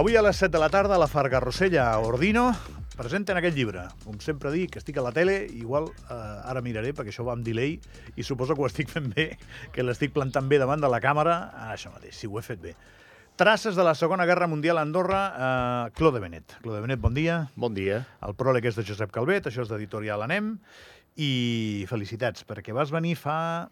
Avui a les 7 de la tarda, a la Farga Rossella a Ordino presenten aquest llibre. Com sempre dic, que estic a la tele, igual eh, ara miraré, perquè això va amb delay, i suposo que ho estic fent bé, que l'estic plantant bé davant de la càmera. Ah, això mateix, si ho he fet bé. Traces de la Segona Guerra Mundial a Andorra, eh, Claude Benet. Claude Benet, bon dia. Bon dia. El pròleg és de Josep Calvet, això és d'Editorial Anem, i felicitats, perquè vas venir fa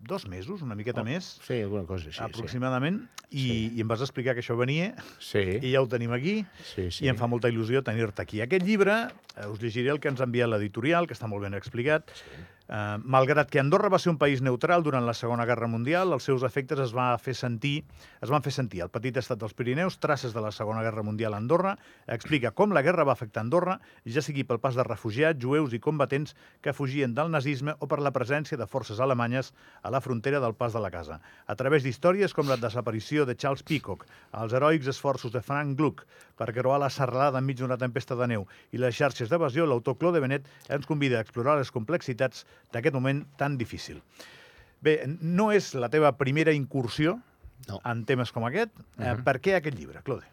dos mesos, una miqueta Oh, més, Sí, alguna cosa així. aproximadament, i, Sí. i em vas explicar que això venia, Sí, sí, i ja ho tenim aquí, sí. sí. i em fa molta il·lusió tenir-te aquí. Aquest llibre, eh, us llegiré el que ens ha enviat l'editorial, que està molt ben explicat. Eh, malgrat que Andorra va ser un país neutral durant la Segona Guerra Mundial, els seus efectes es, va fer sentir, es van fer sentir. El petit estat dels Pirineus, traces de la Segona Guerra Mundial a Andorra, explica com la guerra va afectar Andorra, ja sigui pel pas de refugiats, jueus i combatents que fugien del nazisme o per la presència de forces alemanyes a la frontera del pas de la casa. A través d'històries com la desaparició de Charles Peacock, els heroics esforços de Frank Gluck per creuar la serralada enmig d'una tempesta de neu i les xarxes d'evasió, l'autor Claude Benet ens convida a explorar les complexitats d'aquest moment tan difícil. Bé, no és la teva primera incursió No. en temes com aquest. eh, Mhm. per què aquest llibre, Claude?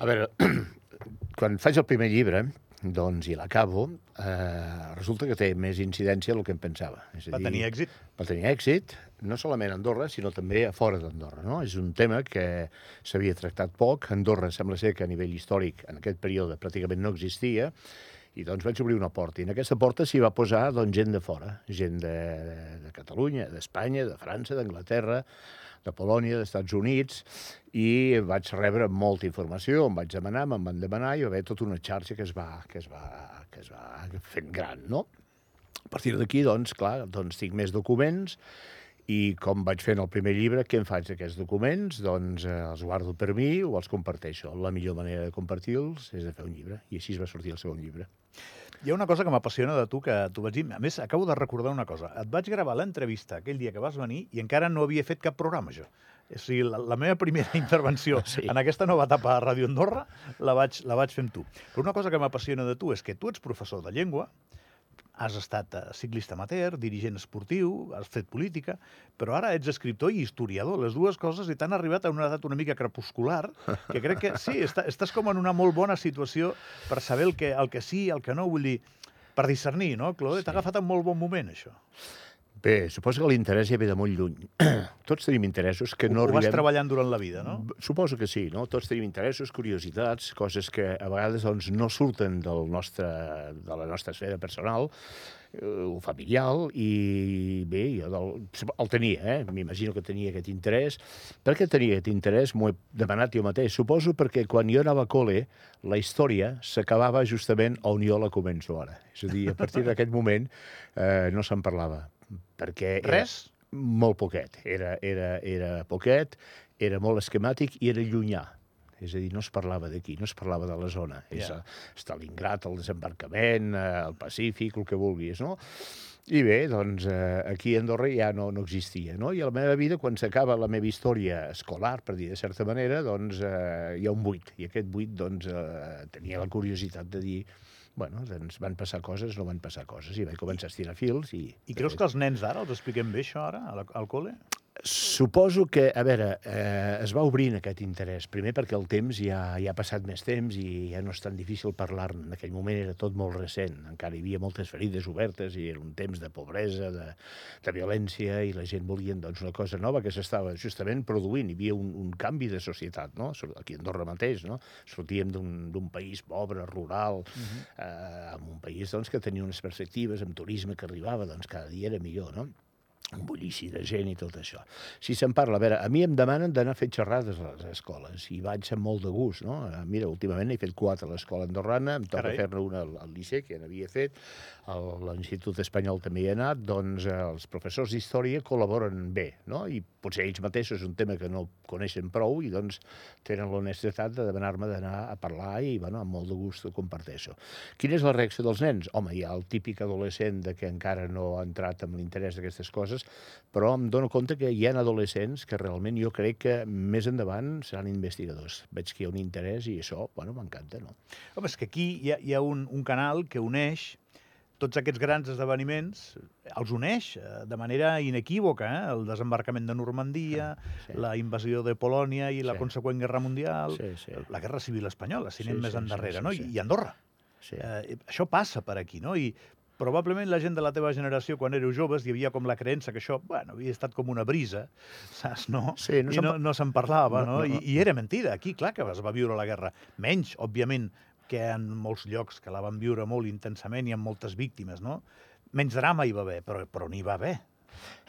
A veure, quan faig el primer llibre, doncs, i l'acabo, eh, resulta que té més incidència del que em pensava. És a Va dir, tenir èxit? Va tenir èxit, no solament a Andorra, sinó també a fora d'Andorra. No? És un tema que s'havia tractat poc. Andorra sembla ser que a nivell històric en aquest període pràcticament no existia, i doncs vaig obrir una porta. I en aquesta porta s'hi va posar doncs, gent de fora, gent de, de Catalunya, d'Espanya, de França, d'Anglaterra, de Polònia, dels Estats Units, i vaig rebre molta informació, em vaig demanar, me'n van demanar, i va haver tota una xarxa que es va, que es va, que es va fent gran, no? A partir d'aquí, doncs, clar, doncs tinc més documents i com vaig fent el primer llibre, què em faig d'aquests documents? Doncs eh, els guardo per mi o els comparteixo. La millor manera de compartir-los és de fer un llibre. I així es va sortir el segon llibre. Hi ha una cosa que m'apassiona de tu, que tu vaig dir... A més, acabo de recordar una cosa. Et vaig gravar l'entrevista aquell dia que vas venir i encara no havia fet cap programa, jo. O sigui, la, la meva primera intervenció Sí. en aquesta nova etapa a Ràdio Andorra la vaig, la vaig fer amb tu. Però una cosa que m'apassiona de tu és que tu ets professor de llengua, has estat eh, ciclista amateur, dirigent esportiu, has fet política, però ara ets escriptor i historiador, les dues coses, i t'han arribat a una edat una mica crepuscular, que crec que sí, està, estàs com en una molt bona situació per saber el que, el que sí, el que no, vull dir, per discernir, no, Claude? Sí. T'ha agafat en molt bon moment, això. Bé, suposo que l'interès ja ve de molt lluny. Tots tenim interessos que no ho, ho vas arribem... treballant durant la vida, no? Suposo que sí, no? Tots tenim interessos, curiositats, coses que a vegades doncs, no surten del nostre, de la nostra esfera personal eh, o familiar, i bé, jo del, el tenia, eh? m'imagino que tenia aquest interès. Per què tenia aquest interès? M'ho he demanat jo mateix. Suposo perquè quan jo anava a col·le, la història s'acabava justament on jo la començo ara. És a dir, a partir d'aquest moment eh, no se'n parlava. Perquè era- Res? molt poquet. Era, era, era poquet, era molt esquemàtic i era llunyà. És a dir, no es parlava d'aquí, no es parlava de la zona. Ja. És a Stalingrad, el desembarcament, eh, el Pacífic, el que vulguis, no? I bé, doncs, eh, aquí a Andorra ja no, no existia, no? I a la meva vida, quan s'acaba la meva història escolar, per dir de certa manera, doncs eh, hi ha un buit. I aquest buit, doncs, eh, tenia la curiositat de dir bueno, doncs van passar coses, no van passar coses, i vaig començar a estirar fils i... I creus que els nens d'ara els expliquem bé, això, ara, a la, al col·le? Suposo que, a veure, eh, es va obrint aquest interès. Primer perquè el temps ja, ja ha passat més temps i ja no és tan difícil parlar-ne. En aquell moment era tot molt recent. Encara hi havia moltes ferides obertes i era un temps de pobresa, de, de violència, i la gent volia doncs, una cosa nova que s'estava justament produint. Hi havia un, un canvi de societat, no? Aquí a Andorra mateix, no? Sortíem d'un d'un país pobre, rural, uh -huh. eh, amb un país doncs, que tenia unes perspectives, amb turisme que arribava, doncs cada dia era millor, no? Bullici de gent i tot això. Si se'n parla, a veure, a mi em demanen d'anar a fer xerrades a les escoles i vaig amb molt de gust, no? Eh, Mira, últimament he fet quatre a l'escola andorrana, em toca fer-ne una al, al Liceu, que ja n'havia fet, a l'Institut Espanyol també hi he anat, doncs eh, els professors d'història col·laboren bé, no? I potser ells mateixos és un tema que no coneixen prou i doncs tenen l'honestedat de demanar-me d'anar a parlar i, bueno, amb molt de gust ho comparteixo. Quina és la reacció dels nens? Home, hi ha el típic adolescent de que encara no ha entrat amb l'interès d'aquestes coses, però em dono compte que hi ha adolescents que realment jo crec que més endavant seran investigadors. Veig que hi ha un interès i això, bueno, m'encanta, no? Home, és que aquí hi ha, hi ha un, un canal que uneix tots aquests grans esdeveniments, els uneix eh, de manera inequívoca, eh? el desembarcament de Normandia, Sí. la invasió de Polònia i la Sí. consegüent guerra mundial, Sí, sí. la guerra civil espanyola, si Sí, anem sí, més sí, endarrere, sí, no? sí. I Andorra. Sí. Eh, això passa per aquí, no? I probablement la gent de la teva generació, quan éreu joves, hi havia com la creença que això, bueno, havia estat com una brisa, saps, no? Sí, no I no, no se'n parlava, no? No, no, I, I era mentida. Aquí, clar, que es va viure la guerra. Menys, òbviament, que en molts llocs que la van viure molt intensament i amb moltes víctimes, no? Menys drama hi va haver, però, però n'hi va haver.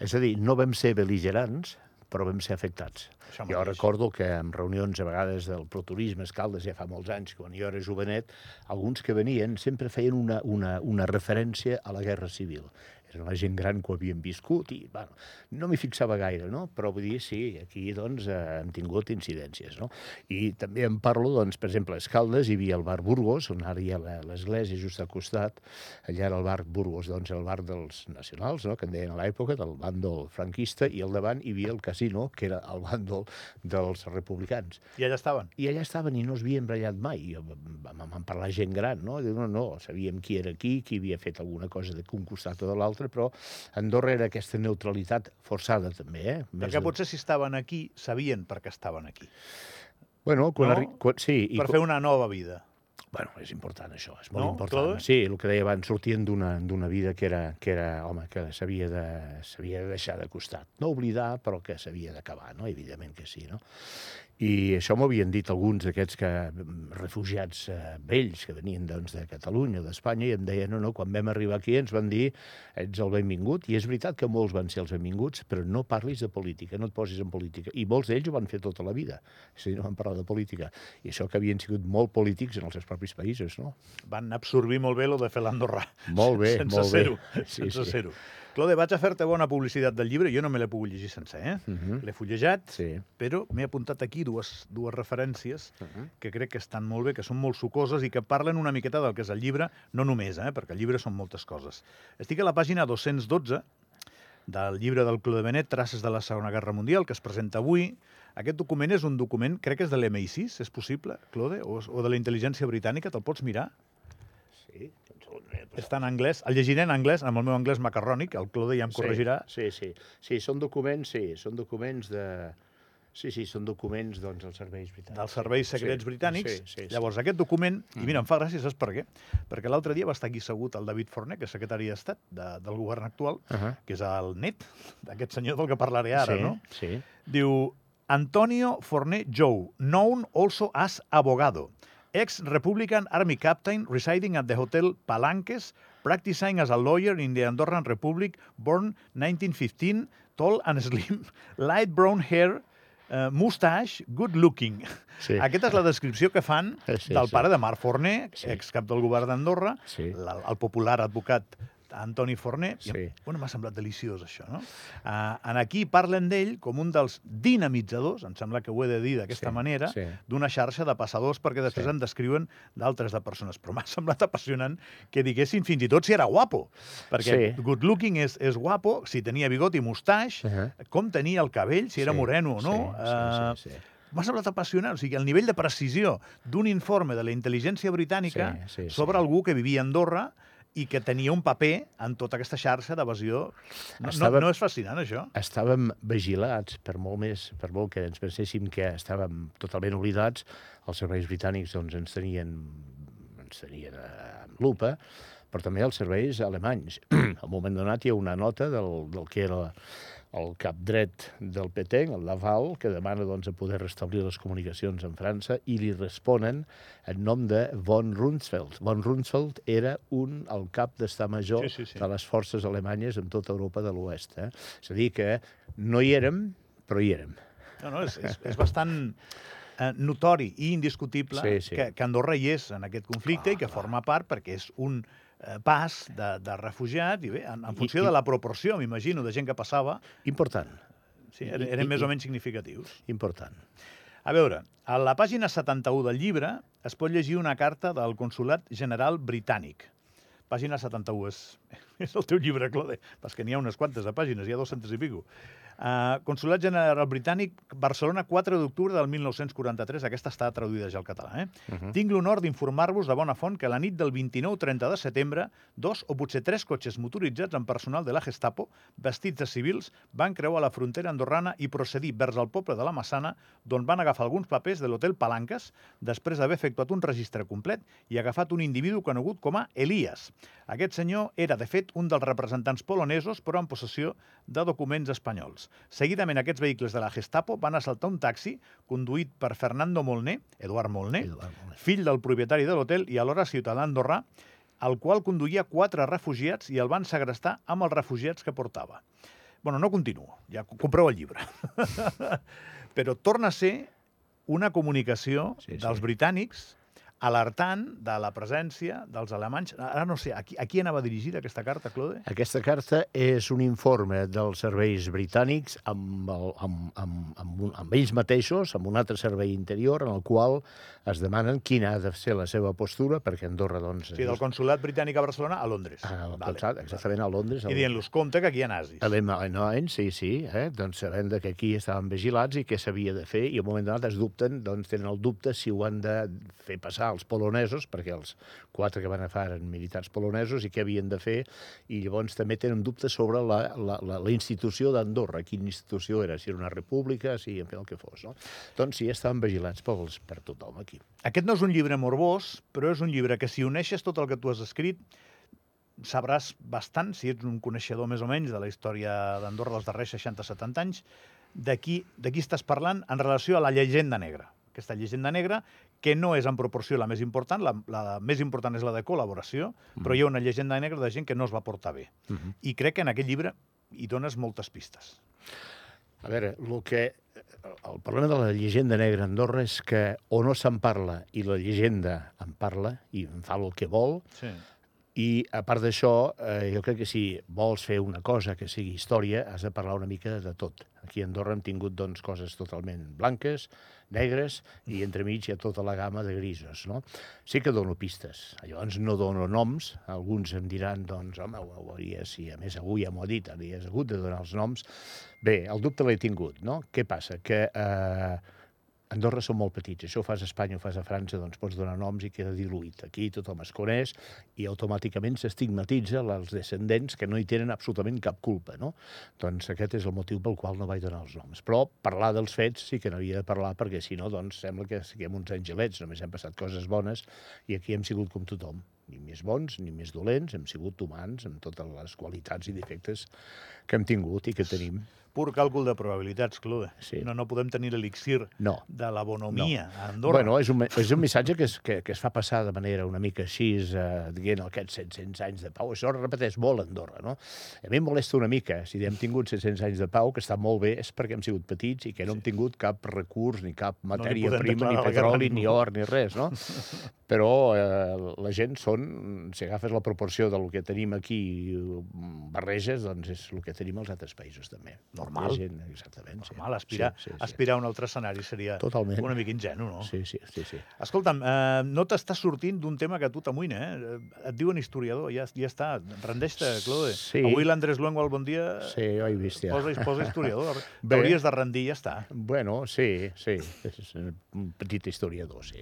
És a dir, no vam ser beligerants, però vam ser afectats. Jo recordo que en reunions a vegades del proturisme Escaldes, ja fa molts anys, quan jo era jovenet, alguns que venien sempre feien una, una, una referència a la Guerra Civil. Era la gent gran que ho havien viscut i, bueno, no m'hi fixava gaire, no? Però vull dir, sí, aquí, doncs, eh, hem tingut incidències, no? I també en parlo, doncs, per exemple, a Escaldes hi havia el bar Burgos, on ara hi ha l'església just al costat. Allà era el bar Burgos, doncs, el bar dels nacionals, no?, que en deien a l'època, del bàndol franquista, i al davant hi havia el casino, que era el bàndol dels republicans. I allà estaven. I allà estaven i no es havien barallat mai. I vam, vam parlar gent gran, no? Diu, no, no, sabíem qui era qui, qui havia fet alguna cosa d'un costat o de l'altre, però Andorra era aquesta neutralitat forçada, també, eh? Més Perquè de- potser si estaven aquí, sabien per què estaven aquí. Bueno, quan, No? arri... quan, sí, i Per fer una nova vida. Bueno, és important això, és molt No, important. Claude? Sí, el que deia abans, sortien d'una vida que era, que era, home, que s'havia de, de deixar de costat. No oblidar, però que s'havia d'acabar, no? Evidentment que sí, no? I això m'ho havien dit alguns d'aquests que, mm, refugiats eh, vells que venien doncs, de Catalunya, d'Espanya, i em deien, no, no, quan vam arribar aquí ens van dir ets el benvingut, i és veritat que molts van ser els benvinguts, però no parlis de política, no et posis en política. I molts d'ells ho van fer tota la vida, és a dir, no van parlar de política. I això que havien sigut molt polítics en els seus propis països, no? Van absorbir molt bé lo de fer l'Andorrà. Molt bé, sense molt bé. ser-ho, Sí, sense sí. ser-ho. Claude, vaig a fer-te bona publicitat del llibre. Jo no me l'he pogut llegir sencer, eh? Mhm. L'he fullejat, Sí. però m'he apuntat aquí dues, dues referències Mhm. que crec que estan molt bé, que són molt sucoses i que parlen una miqueta del que és el llibre, no només, eh? perquè el llibre són moltes coses. Estic a la pàgina 212 del llibre del Clos de Benet, Traces de la Segona Guerra Mundial, que es presenta avui. Aquest document és un document, crec que és de l'MI6, és possible, Claude? O, o de la intel·ligència britànica, te'l pots mirar? Sí? Està en anglès, el llegiré en anglès, amb el meu anglès macarrònic, el Claude ja em corregirà. Sí, sí, sí, són documents, sí, són documents de... Sí, sí, són documents doncs, dels serveis britànics. dels serveis secrets Sí, britànics. Sí, sí, sí. Llavors, aquest document, i mira, em fa gràcia, saps per què? Perquè l'altre dia va estar aquí segut el David Forner, que és secretari d'Estat de, del govern actual, Uh -huh. que és el net d'aquest senyor del que parlaré ara, sí, no? Sí, Diu, Antonio Forner Joe, known also as abogado, ex-Republican Army captain residing at the Hotel Palanques, practicing as a lawyer in the Andorran Republic, born 1915, tall and slim, light brown hair, uh, mustache, good looking. Sí. Aquesta és la descripció que fan Sí, del sí. pare de Marc Forner, Sí. excap del govern d'Andorra, Sí. la- el popular advocat Antoni Forner. I, Sí. bueno, m'ha semblat deliciós, això, no? Uh, en aquí parlen d'ell com un dels dinamitzadors, em sembla que ho he de dir d'aquesta Sí, manera, sí. d'una xarxa de passadors, perquè després Sí. en descriuen d'altres de persones. Però m'ha semblat apassionant que diguessin fins i tot si era guapo. Perquè Sí. good looking és, és guapo, si tenia bigot i mustaix, Uh -huh. com tenia el cabell, si era Sí, moreno o no. sí, sí, sí, sí. M'ha semblat apassionant. O sigui, el nivell de precisió d'un informe de la intel·ligència britànica Sí, sí, sobre sí. algú que vivia a Andorra i que tenia un paper en tota aquesta xarxa d'evasió. No, no, no és fascinant, això? estàvem vigilats, per molt, més, per molt que ens penséssim que estàvem totalment oblidats, els serveis britànics doncs, ens tenien, ens tenien eh, amb lupa, però també els serveis alemanys. Al moment donat hi ha una nota del, del que era el cap dret del PT, el Laval, que demana doncs, a poder restablir les comunicacions amb França i li responen en nom de von Runsfeld. Von Runsfeld era un, el cap d'estar major Sí, sí, sí. de les forces alemanyes en tota Europa de l'Oest. Eh? És a dir, que no hi érem, però hi érem. No, no, és, és, és bastant eh, notori i indiscutible Sí, sí. Que, que Andorra hi és en aquest conflicte i que forma part perquè és un pas de, de refugiat i bé, en, en funció I- de la proporció, m'imagino, de gent que passava, Important, sí, eren, eren més o menys significatius. important. A veure, a la pàgina 71 del llibre es pot llegir una carta del Consolat General Britànic. Pàgina 71 és És el teu llibre, Claude. Pas que n'hi ha unes quantes de pàgines, hi ha 200 i pico. Uh, Consolat General Britànic, Barcelona, 4 d'octubre del 1943. Aquesta està traduïda ja al català. Eh? Uh -huh. Tinc l'honor d'informar-vos de bona font que la nit del 29-30 de setembre, dos o potser tres cotxes motoritzats amb personal de la Gestapo, vestits de civils, van creuar la frontera andorrana i procedir vers el poble de la Massana, d'on van agafar alguns papers de l'hotel Palanques, després d'haver efectuat un registre complet i agafat un individu conegut com a Elias. Aquest senyor era, de fet, un dels representants polonesos, però en possessió de documents espanyols. Seguidament, aquests vehicles de la Gestapo van assaltar un taxi conduït per Fernando Molné, Eduard Molné, Eduard Molné. fill del propietari de l'hotel i alhora ciutadà andorrà, el qual conduïa quatre refugiats i el van segrestar amb els refugiats que portava. bueno, no continuo, ja compreu el llibre. Però torna a ser una comunicació Sí, sí. dels britànics alertant de la presència dels alemanys. Ara no sé, a qui, a qui anava dirigida aquesta carta, Claude? Aquesta carta és un informe dels serveis britànics amb, el, amb, amb, amb, un, amb ells mateixos, amb un altre servei interior, en el qual es demanen quina ha de ser la seva postura, perquè Andorra, doncs... Sigui, del consulat britànic a Barcelona a Londres. Ah, Vale. vale. exactament a Londres. I dient-los, compte que aquí hi ha nazis. Alemany, sí, sí, eh? doncs sabent de que aquí estaven vigilats i què s'havia de fer, i al moment donat es dubten, doncs tenen el dubte si ho han de fer passar als polonesos, perquè els quatre que van agafar eren militars polonesos, i què havien de fer, i llavors també tenen dubtes sobre la, la, la, la institució d'Andorra, quina institució era, si era una república, si en fi el que fos. No? Doncs sí, estaven vigilats pels, per tothom aquí. Aquest no és un llibre morbós, però és un llibre que si uneixes tot el que tu has escrit, sabràs bastant, si ets un coneixedor més o menys de la història d'Andorra dels darrers 60-70 anys, de qui, de qui estàs parlant en relació a la llegenda negra. Aquesta llegenda negra, que no és en proporció la més important, la, la més important és la de col·laboració, però hi ha una llegenda negra de gent que no es va portar bé. Uh -huh. I crec que en aquest llibre hi dones moltes pistes. A veure, el que el problema de la llegenda negra a Andorra és que o no se'n parla i la llegenda en parla i en fa el que vol, Sí. I a part d'això, eh, jo crec que si vols fer una cosa que sigui història, has de parlar una mica de tot. Aquí a Andorra hem tingut doncs, coses totalment blanques, negres, i entremig hi ha tota la gamma de grisos. No? Sí que dono pistes. Llavors no dono noms. Alguns em diran, doncs, home, ho, ho hauries, i a més avui ja m'ho ha dit, hauries hagut de donar els noms. Bé, el dubte l'he tingut, no? Què passa? Que eh, Andorra són molt petits. Això ho fas a Espanya, ho fas a França, doncs pots donar noms i queda diluït. Aquí tothom es coneix i automàticament s'estigmatitza els descendents que no hi tenen absolutament cap culpa, no? Doncs aquest és el motiu pel qual no vaig donar els noms. Però parlar dels fets sí que n'havia de parlar, perquè si no, doncs sembla que siguem uns angelets, només hem passat coses bones i aquí hem sigut com tothom. Ni més bons ni més dolents, hem sigut humans amb totes les qualitats i defectes que hem tingut i que tenim. Pur càlcul de probabilitats, Claude. Sí. No, no podem tenir l'elixir No. de la bonomia a Andorra. Bueno, és un, és un missatge que es, que, que es fa passar de manera una mica així, eh, dient aquests 700 anys de pau. Això es repeteix molt a Andorra, no? A mi em molesta una mica. Si hem tingut 700 anys de pau, que està molt bé, és perquè hem sigut petits i que no hem tingut cap recurs, ni cap matèria podem prima, ni petroli, ni or, ni res, no? Però eh, la gent són, si agafes la proporció del que tenim aquí, mm, barreges, doncs és el que tenim als altres països també. Normal. Hi ha Gent, exactament, sí. Normal, aspirar, Sí, sí, sí. aspirar a un altre escenari seria Totalment. una mica ingenu, no? Sí, sí, sí, sí. Escolta'm, eh, no t'estàs sortint d'un tema que a tu t'amoïna, eh? Et diuen historiador, ja, ja està. Rendeix-te, Claude. Sí. Avui l'Andrés Luengo al Bon Dia Sí, ho he vist ja. posa, posa historiador. T'hauries de rendir i ja està. Bueno, sí, sí, és un petit historiador, sí.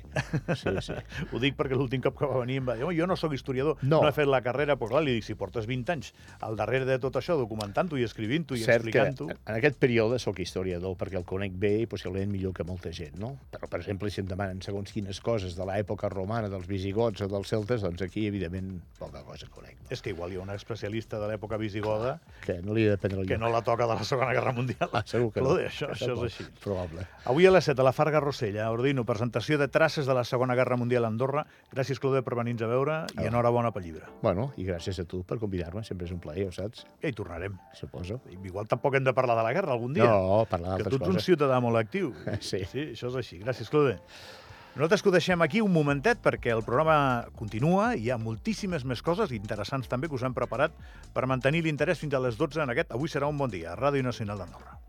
Sí, sí. Ho dic perquè l'últim cop que va venir em va dir "Home, jo no sóc historiador, no, No. he fet la carrera, però clar, li dic, si portes 20 anys al darrere de tot això, documentant-ho i escrivint-ho i explicant-ho... en aquest període sóc historiador perquè el conec bé i possiblement millor que molta gent, no? Però, per exemple, si em demanen segons quines coses de l'època romana, dels visigots o dels celtes, doncs aquí, evidentment, poca cosa conec. No? És que igual hi ha un especialista de l'època visigoda Que no li he de prendre el que no la toca de la Segona Guerra Mundial. Ah, segur que no. això, Que això és així. Probable. Avui a les 7 a la Farga Rossella, a Ordino, presentació de traces de la Segona Guerra Mundial a Andorra. Gràcies, Claude, per venir-nos a veure i Ah. enhorabona pel llibre. Bueno, i gràcies a tu per convidar-me, sempre és un plaer, ho saps? Ja hi tornarem. Suposo. Igual tampoc hem de parlar de la guerra algun dia. No, parlar que d'altres tu ets un coses. ciutadà molt actiu. Sí. Sí, això és així. Gràcies, Claude. Nosaltres que ho deixem aquí un momentet perquè el programa continua i hi ha moltíssimes més coses interessants també que us hem preparat per mantenir l'interès fins a les 12 en aquest Avui serà un bon dia, a Ràdio Nacional d'Andorra.